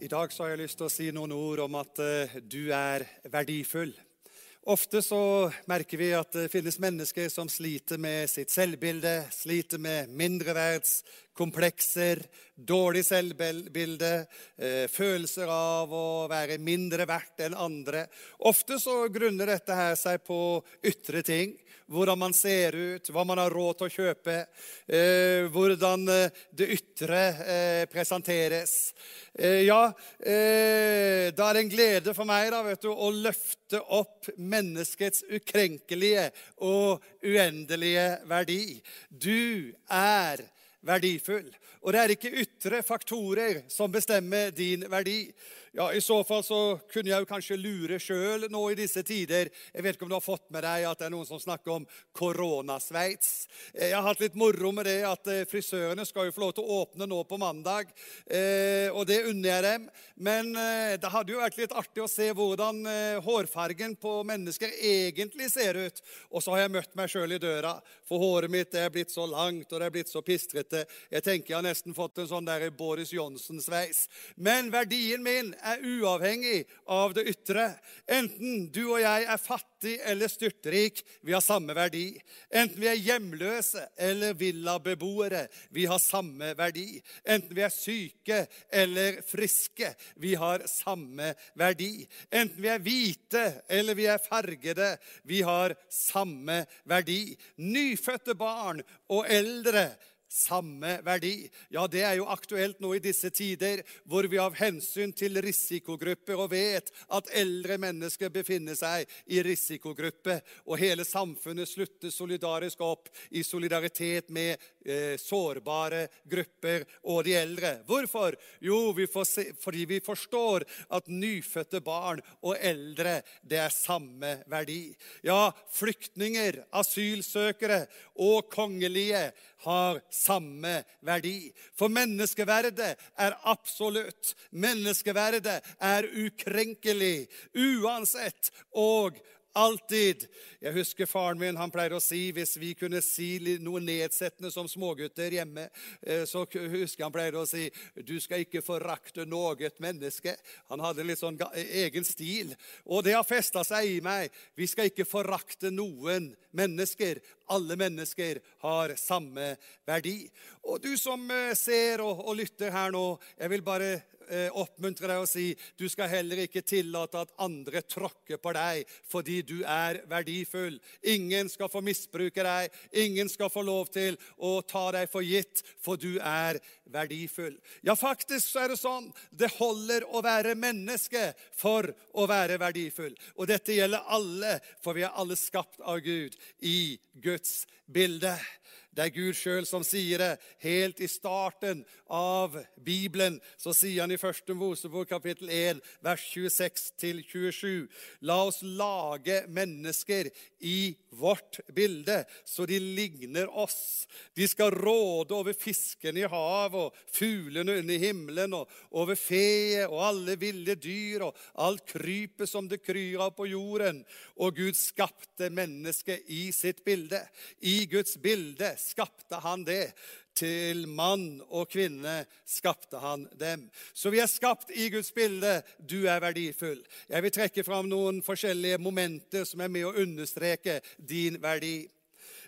I dag så har jeg lyst til å si noen ord om at eh, du er verdifull. Ofte så merker vi at det finnes mennesker som sliter med sitt selvbilde, sliter med mindreverdskomplekser, dårlig selvbilde, eh, følelser av å være mindre verdt enn andre. Ofte så grunner dette her seg på ytre ting hvordan man ser ut, hva man har råd til å kjøpe, eh, hvordan eh, det ytre presenteres. Ja, da er det en glede for meg da, vet du, å løfte opp menneskets ukrenkelige og uendelige verdi. Du er verdifull. Og det er ikke ytre faktorer som bestemmer din verdi. Ja, I så fall så kunne jeg jo kanskje lure sjøl nå i disse tider. Jeg vet ikke om du har fått med deg at det er noen som snakker om koronasveits. Jeg har hatt litt moro med det at eh, frisørene skal jo få lov til å åpne nå på mandag. Eh, og det unner jeg dem. Men eh, det hadde jo vært litt artig å se hvordan hårfargen på mennesker egentlig ser ut. Og så har jeg møtt meg sjøl i døra, for håret mitt er blitt så langt og det er blitt så pistrete. Jeg tenker jeg har nesten fått en sånn der Boris Johnsen-sveis. Men verdien min er uavhengig av det ytre. Enten du og jeg er fattig eller styrtrik, vi har samme verdi. Enten vi er hjemløse eller villabeboere, vi har samme verdi. Enten vi er syke eller friske, vi har samme verdi. Enten vi er hvite eller vi er fargede, vi har samme verdi. Nyfødte barn og eldre samme verdi. Ja, det er jo aktuelt nå i disse tider, hvor vi av hensyn til risikogrupper og vet at eldre mennesker befinner seg i risikogruppe, og hele samfunnet slutter solidarisk opp i solidaritet med eh, sårbare grupper og de eldre. Hvorfor? Jo, vi se, fordi vi forstår at nyfødte barn og eldre, det er samme verdi. Ja, flyktninger, asylsøkere og kongelige har samme verdi. For menneskeverdet er absolutt. Menneskeverdet er ukrenkelig uansett og Alltid. Jeg husker faren min han pleier å si hvis vi kunne si noe nedsettende som smågutter hjemme, eh, så husker han pleier å si du skal ikke forakte noe menneske. Han hadde litt sånn egen stil. Og det har festa seg i meg. Vi skal ikke forakte noen mennesker. Alle mennesker har samme verdi. Og du som eh, ser og, og lytter her nå, jeg vil bare Eh, oppmuntre deg og si du skal heller ikke tillate at andre tråkker på deg fordi du er verdifull. Ingen skal få misbruke deg. Ingen skal få lov til å ta deg for gitt, for du er verdifull. Ja, faktisk så er det sånn. Det holder å være menneske for å være verdifull. Og dette gjelder alle, for vi er alle skapt av Gud i Guds bilde. Det er Gud sjøl som sier det. Helt i starten av Bibelen så sier han i 1. Mosebok kapittel 1, vers 26-27.: La oss lage mennesker i vårt bilde, så de ligner oss. De skal råde over fiskene i havet og fuglene under himmelen og over feet og alle ville dyr og alt krypet som det kryr av på jorden. Og Gud skapte mennesket i sitt bilde. I Guds bilde skapte han det. Til mann og kvinne skapte han dem. Så vi er skapt i Guds bilde. Du er verdifull. Jeg vil trekke fram noen forskjellige momenter som er med å understreke din verdi.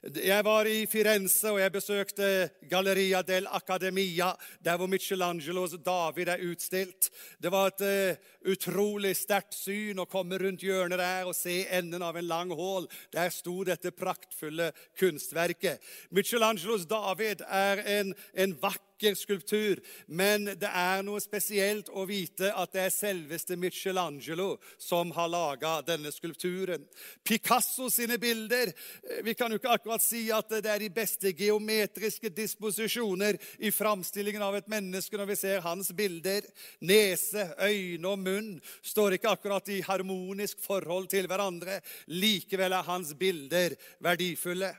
Jeg var i Firenze og jeg besøkte Galleria del Academia, der hvor Michelangelos David er utstilt. Det var et uh, utrolig sterkt syn å komme rundt hjørnet der og se enden av en lang hål. Der sto dette praktfulle kunstverket. Michelangelos David er en, en vakker vakker skulptur, men det er noe spesielt å vite at det er selveste Michelangelo som har laga denne skulpturen. Picasso sine bilder eh, Vi kan jo ikke akkurat si at det er de beste geometriske disposisjoner i framstillingen av et menneske når vi ser hans bilder. Nese, øyne og munn står ikke akkurat i harmonisk forhold til hverandre. Likevel er hans bilder verdifulle.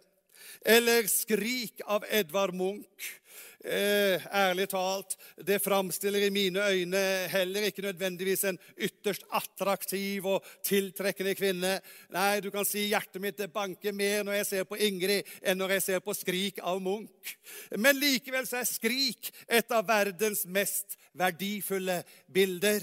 Eller 'Skrik' av Edvard Munch Eh, ærlig talt, det framstiller i mine øyne heller ikke nødvendigvis en ytterst attraktiv og tiltrekkende kvinne. Nei, du kan si hjertet mitt banker mer når jeg ser på Ingrid, enn når jeg ser på Skrik av Munch. Men likevel så er Skrik et av verdens mest verdifulle bilder.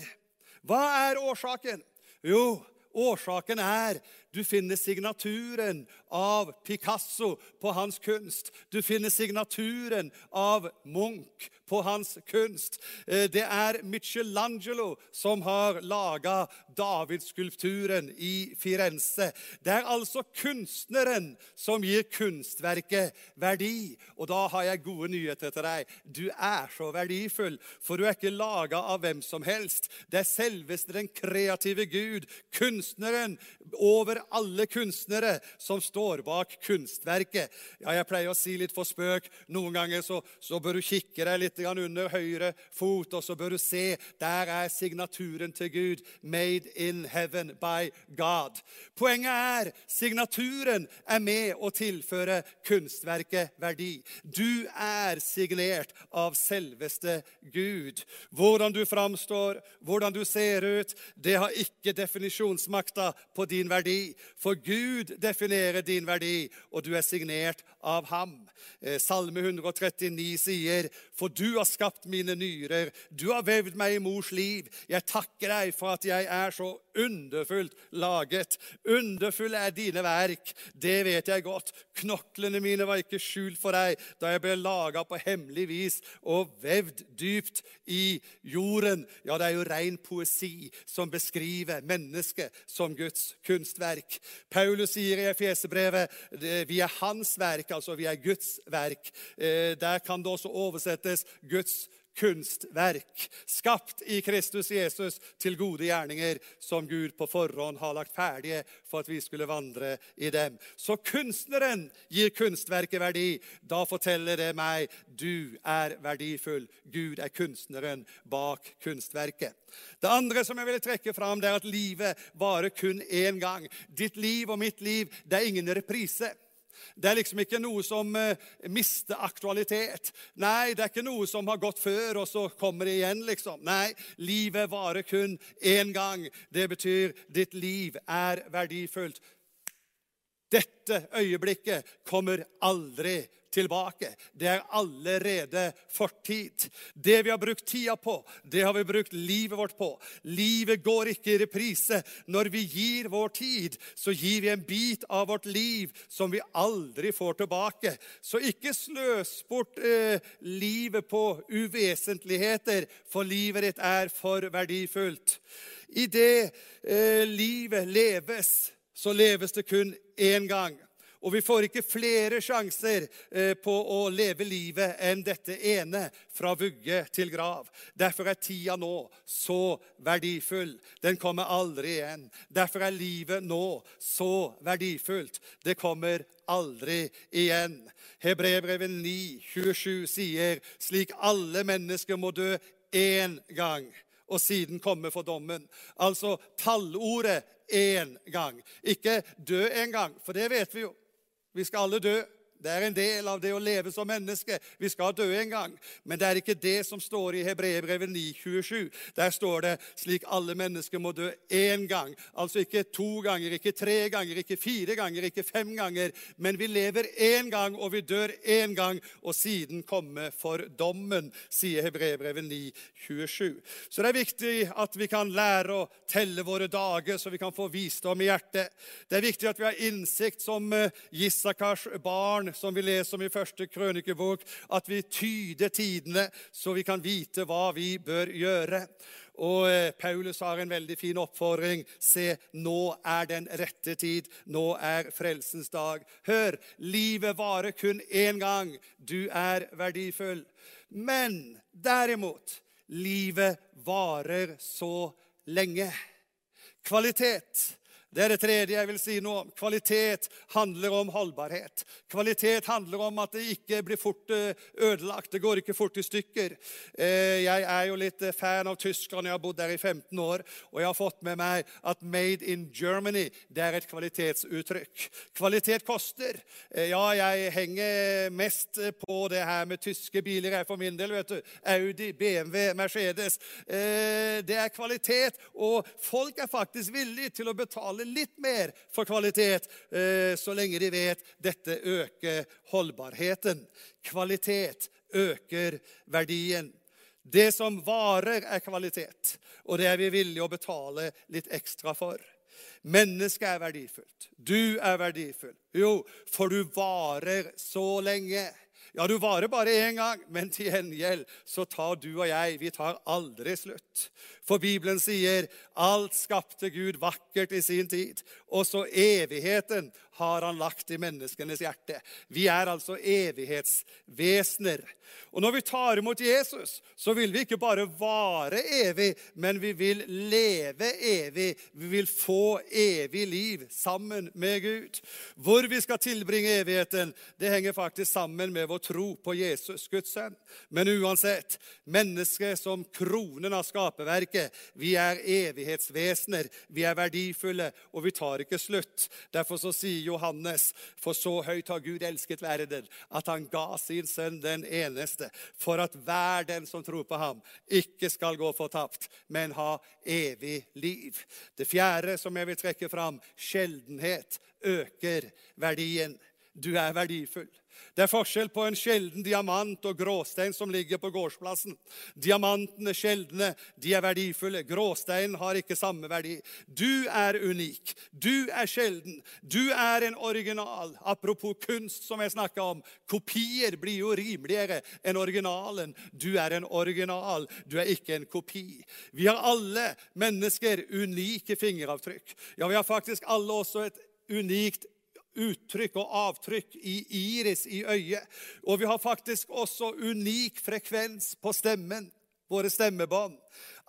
Hva er årsaken? Jo, årsaken er du finner signaturen av Picasso på hans kunst. Du finner signaturen av Munch på hans kunst. Eh, det er Michelangelo som har laga Davidsskulpturen i Firenze. Det er altså kunstneren som gir kunstverket verdi. Og da har jeg gode nyheter til deg. Du er så verdifull, for du er ikke laga av hvem som helst. Det er selveste den kreative Gud, kunstneren over alle kunstnere, som står bak kunstverket. Ja, jeg pleier å si litt for spøk. Noen ganger så, så bør du kikke deg litt under høyre fot, og så bør du se. Der er signaturen til Gud. Made in heaven by God. Poenget er signaturen er med å tilføre kunstverket verdi. Du er signert av selveste Gud. Hvordan du framstår, hvordan du ser ut, det har ikke definisjonsmakta på din verdi. For Gud definerer din verdi, og du er signert av ham. Eh, Salme 139 sier, 'For du har skapt mine nyrer, du har vevd meg i mors liv.' 'Jeg takker deg for at jeg er så underfullt laget.' 'Underfull er dine verk, det vet jeg godt.' 'Knoklene mine var ikke skjult for deg da jeg ble laga på hemmelig vis og vevd dypt i jorden.' Ja, det er jo ren poesi som beskriver mennesket som Guds kunstverk. Paulus sier i Efesebrevet vi er hans verk, altså vi er Guds verk. Eh, der kan det også oversettes Guds kunstverk, skapt i Kristus Jesus til gode gjerninger som Gud på forhånd har lagt ferdige for at vi skulle vandre i dem. Så kunstneren gir kunstverket verdi. Da forteller det meg du er verdifull. Gud er kunstneren bak kunstverket. Det andre som jeg ville trekke fram, det er at livet varer kun én gang. Ditt liv og mitt liv, det er ingen reprise. Det er liksom ikke noe som eh, mister aktualitet. Nei, det er ikke noe som har gått før, og så kommer det igjen, liksom. Nei, livet varer kun én gang. Det betyr ditt liv er verdifullt. Dette øyeblikket kommer aldri tilbake. Det er allerede fortid. Det vi har brukt tida på, det har vi brukt livet vårt på. Livet går ikke i reprise. Når vi gir vår tid, så gir vi en bit av vårt liv som vi aldri får tilbake. Så ikke sløs bort eh, livet på uvesentligheter, for livet ditt er for verdifullt. I det eh, livet leves, så leves det kun én gang. Og vi får ikke flere sjanser eh, på å leve livet enn dette ene, fra vugge til grav. Derfor er tida nå så verdifull. Den kommer aldri igjen. Derfor er livet nå så verdifullt. Det kommer aldri igjen. Hebrevet 9, 27 sier slik alle mennesker må dø én gang og siden komme for dommen. Altså tallordet én gang. Ikke dø en gang, for det vet vi jo. Vi skal alle dø. Det er en del av det å leve som menneske. Vi skal dø en gang. Men det er ikke det som står i Hebreerbrevet 9,27. Der står det slik alle mennesker må dø én gang. Altså ikke to ganger, ikke tre ganger, ikke fire ganger, ikke fem ganger. Men vi lever én gang, og vi dør én gang, og siden komme for dommen, sier Hebreerbrevet 9,27. Så det er viktig at vi kan lære å telle våre dager, så vi kan få visdom i hjertet. Det er viktig at vi har innsikt som Gissakars eh, som vi leser om i første krønikebok, at vi tyder tidene, så vi kan vite hva vi bør gjøre. Og eh, Paulus har en veldig fin oppfordring. Se, nå er den rette tid. Nå er frelsens dag. Hør, livet varer kun én gang. Du er verdifull. Men derimot, livet varer så lenge. Kvalitet Det er det tredje jeg vil si om. Kvalitet handler om holdbarhet. Kvalitet handler om at det ikke blir fort eh, ødelagt. Det går ikke fort i stykker. Eh, jeg er jo litt eh, fan av Tyskland. Jeg har bodd der i 15 år. Og jeg har fått med meg at 'Made in Germany' det er et kvalitetsuttrykk. Kvalitet koster. Ja, jeg henger mest på det her med tyske biler jeg for min del. vet du. Audi, BMW, Mercedes. Det er kvalitet, og folk er faktisk villige til å betale betale litt mer for kvalitet, eh, så lenge de vet dette øker holdbarheten. Kvalitet øker verdien. Det som varer, er kvalitet, og det er vi villige å betale litt ekstra for. Mennesket er verdifullt. Du er verdifull. Jo, for du varer så lenge. Ja, du varer bare én gang, men til gjengjeld så tar du og jeg Vi tar aldri slutt. For Bibelen sier alt skapte Gud vakkert i sin tid. Også evigheten har han lagt i menneskenes hjerte. Vi er altså evighetsvesener. Og når vi tar imot Jesus, så vil vi ikke bare vare evig, men vi vil leve evig. Vi vil få evig liv sammen med Gud. Hvor vi skal tilbringe evigheten, det henger faktisk sammen med vår tro på Jesus, Guds sønn. Men uansett, mennesket som kronen av skaperverket, vi er evighetsvesener. Vi er verdifulle, og vi tar ikke slutt. Derfor så sier Johannes, for så høyt har Gud elsket verden, at han ga sin sønn den eneste, for at hver den som tror på ham, ikke skal gå fortapt, men ha evig liv. Det fjerde som jeg vil trekke fram, sjeldenhet øker verdien. Du er verdifull. Det er forskjell på en sjelden diamant og gråstein som ligger på gårdsplassen. Diamantene sjeldne, de er verdifulle. Gråsteinen har ikke samme verdi. Du er unik. Du er sjelden. Du er en original. Apropos kunst, som jeg snakka om. Kopier blir jo rimeligere enn originalen. Du er en original. Du er ikke en kopi. Vi har alle mennesker unike fingeravtrykk. Ja, vi har faktisk alle også et unikt uttrykk og avtrykk i iris i øyet. Og vi har faktisk også unik frekvens på stemmen, våre stemmebånd.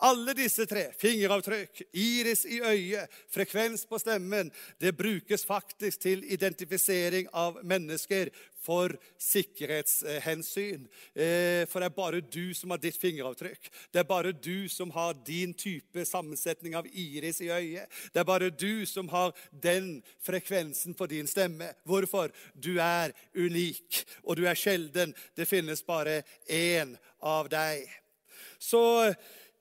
Alle disse tre, fingeravtrykk, iris i øyet, frekvens på stemmen, det brukes faktisk til identifisering av mennesker for sikkerhetshensyn. Eh, for det er bare du som har ditt fingeravtrykk. Det er bare du som har din type sammensetning av iris i øyet. Det er bare du som har den frekvensen på din stemme. Hvorfor? Du er unik, og du er sjelden. Det finnes bare én av deg. Så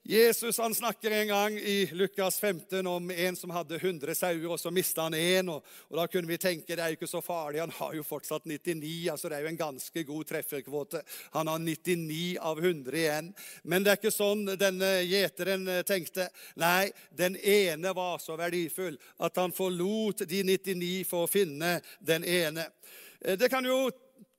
Jesus han snakker en gang i Lukas 15 om en som hadde 100 sauer, og så mista han én. Og, og, Da kunne vi tenke det er jo ikke så farlig, han har jo fortsatt 99. altså Det er jo en ganske god trefferkvote. Han har 99 av 100 igjen. Men det er ikke sånn denne gjeteren tenkte. Nei, den ene var så verdifull at han forlot de 99 for å finne den ene. Det kan jo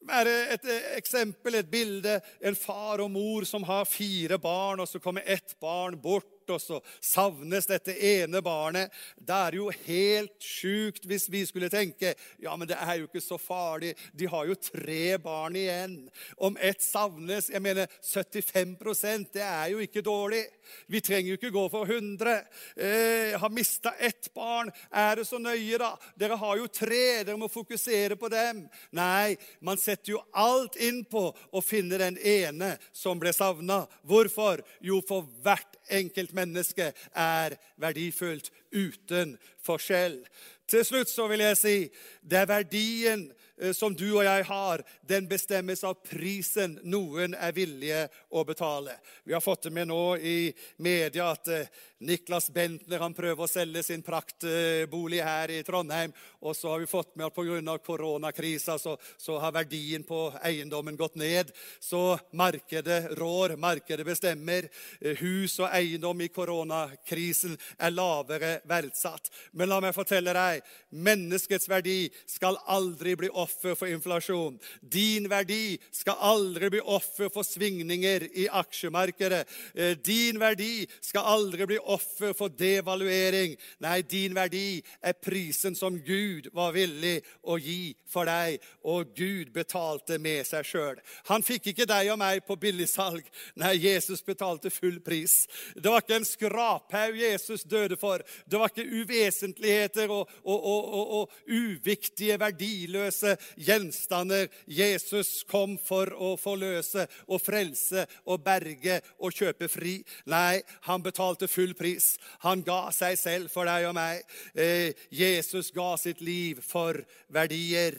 være et eh, eksempel, et bilde. En far og mor som har fire barn, og så kommer ett barn bort og så savnes dette ene barnet. Det er jo helt sjukt hvis vi skulle tenke ja, men det er jo ikke så farlig. De har jo tre barn igjen. Om ett savnes Jeg mener 75% det er jo ikke dårlig. Vi trenger jo ikke gå for 100. Eh, har mista ett barn. Er det så nøye, da? Dere har jo tre. Dere må fokusere på dem. Nei, man setter jo alt inn på å finne den ene som ble savna. Hvorfor? Jo, for hvert enkelt menneske er verdifullt uten forskjell. Til slutt så vil jeg si det er verdien som du og jeg har, den bestemmes av prisen noen er villige å betale. Vi har fått det med nå i media at eh, Niklas Bentner han prøver å selge sin praktbolig her i Trondheim. Og så har vi fått med at pga. koronakrisa så, så har verdien på eiendommen gått ned. Så markedet rår, markedet bestemmer. Eh, hus og eiendom i koronakrisen er lavere verdsatt. Men la meg fortelle deg, menneskets verdi skal aldri bli opp offer for inflasjon. Din verdi skal aldri bli offer for svingninger i aksjemarkedet. Eh, din verdi skal aldri bli offer for devaluering. Nei, din verdi er prisen som Gud var villig å gi for deg, og Gud betalte med seg sjøl. Han fikk ikke deg og meg på billigsalg. Nei, Jesus betalte full pris. Det var ikke en skraphaug Jesus døde for. Det var ikke uvesentligheter og, og, og, og uviktige, verdiløse gjenstander Jesus kom for å forløse og frelse og berge og kjøpe fri. Nei, han betalte full pris. Han ga seg selv for deg og meg. Eh, Jesus ga sitt liv for verdier.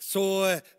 Så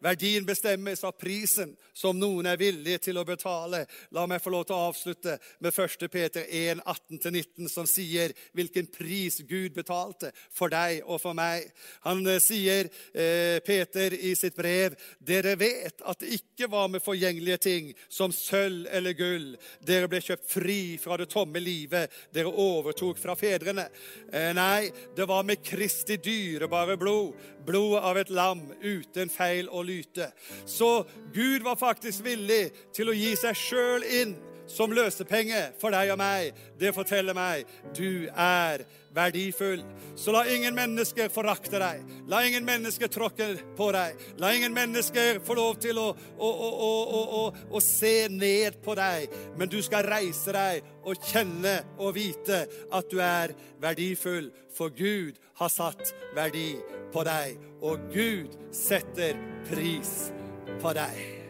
verdien bestemmes av prisen som noen er villige til å betale. La meg få lov til å avslutte med 1. Peter 1, 18-19, som sier hvilken pris Gud betalte for deg og for meg. Han eh, sier, eh, Peter, i sitt brev, dere vet at det ikke var med forgjengelige ting som sølv eller gull. Dere ble kjøpt fri fra det tomme livet dere overtok fra fedrene. Eh, nei, det var med Kristi dyrebare blod, blodet av et lam uten feil og lyte. Så Gud var faktisk villig til å gi seg sjøl inn som løsepenge for deg og meg. Det forteller meg du er verdifull. Så la ingen mennesker forakte deg. La ingen mennesker tråkke på deg. La ingen mennesker få lov til å, å, å, å, se ned på deg. Men du skal reise deg og kjenne og vite at du er verdifull, for Gud har satt verdi på deg. Og Gud setter pris på deg.